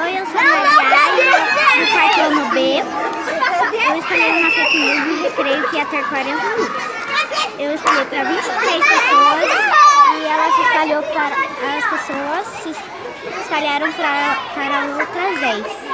Oi, eu sou a Mariane, do quarto ano B. Eu escolhi uma fake news de recreio que ia ter 40 minutos. Eu escolhi para 23 e pessoas e ela se espalhou para as pessoas se espalharam para, para outras 10.